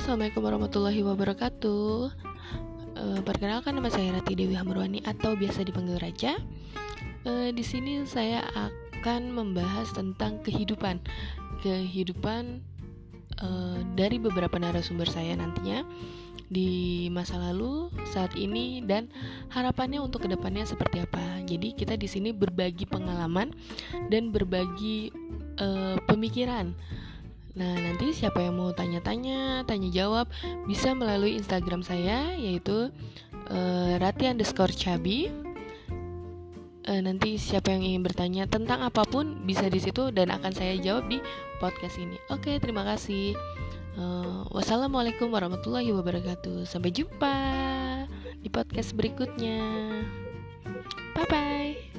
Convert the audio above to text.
assalamualaikum warahmatullahi wabarakatuh. Uh, perkenalkan nama saya Rati Dewi Hamurwani atau biasa dipanggil Raja. Uh, di sini saya akan membahas tentang kehidupan, kehidupan uh, dari beberapa narasumber saya nantinya di masa lalu, saat ini, dan harapannya untuk ke depannya seperti apa. Jadi kita di sini berbagi pengalaman dan berbagi uh, pemikiran Nah, nanti siapa yang mau tanya-tanya, tanya jawab bisa melalui Instagram saya yaitu uh, rati underscore cabi. Uh, nanti siapa yang ingin bertanya tentang apa pun bisa di situ dan akan saya jawab di podcast ini. Oke, terima kasih. Uh, wassalamualaikum warahmatullahi wabarakatuh. Sampai jumpa di podcast berikutnya. Bye bye.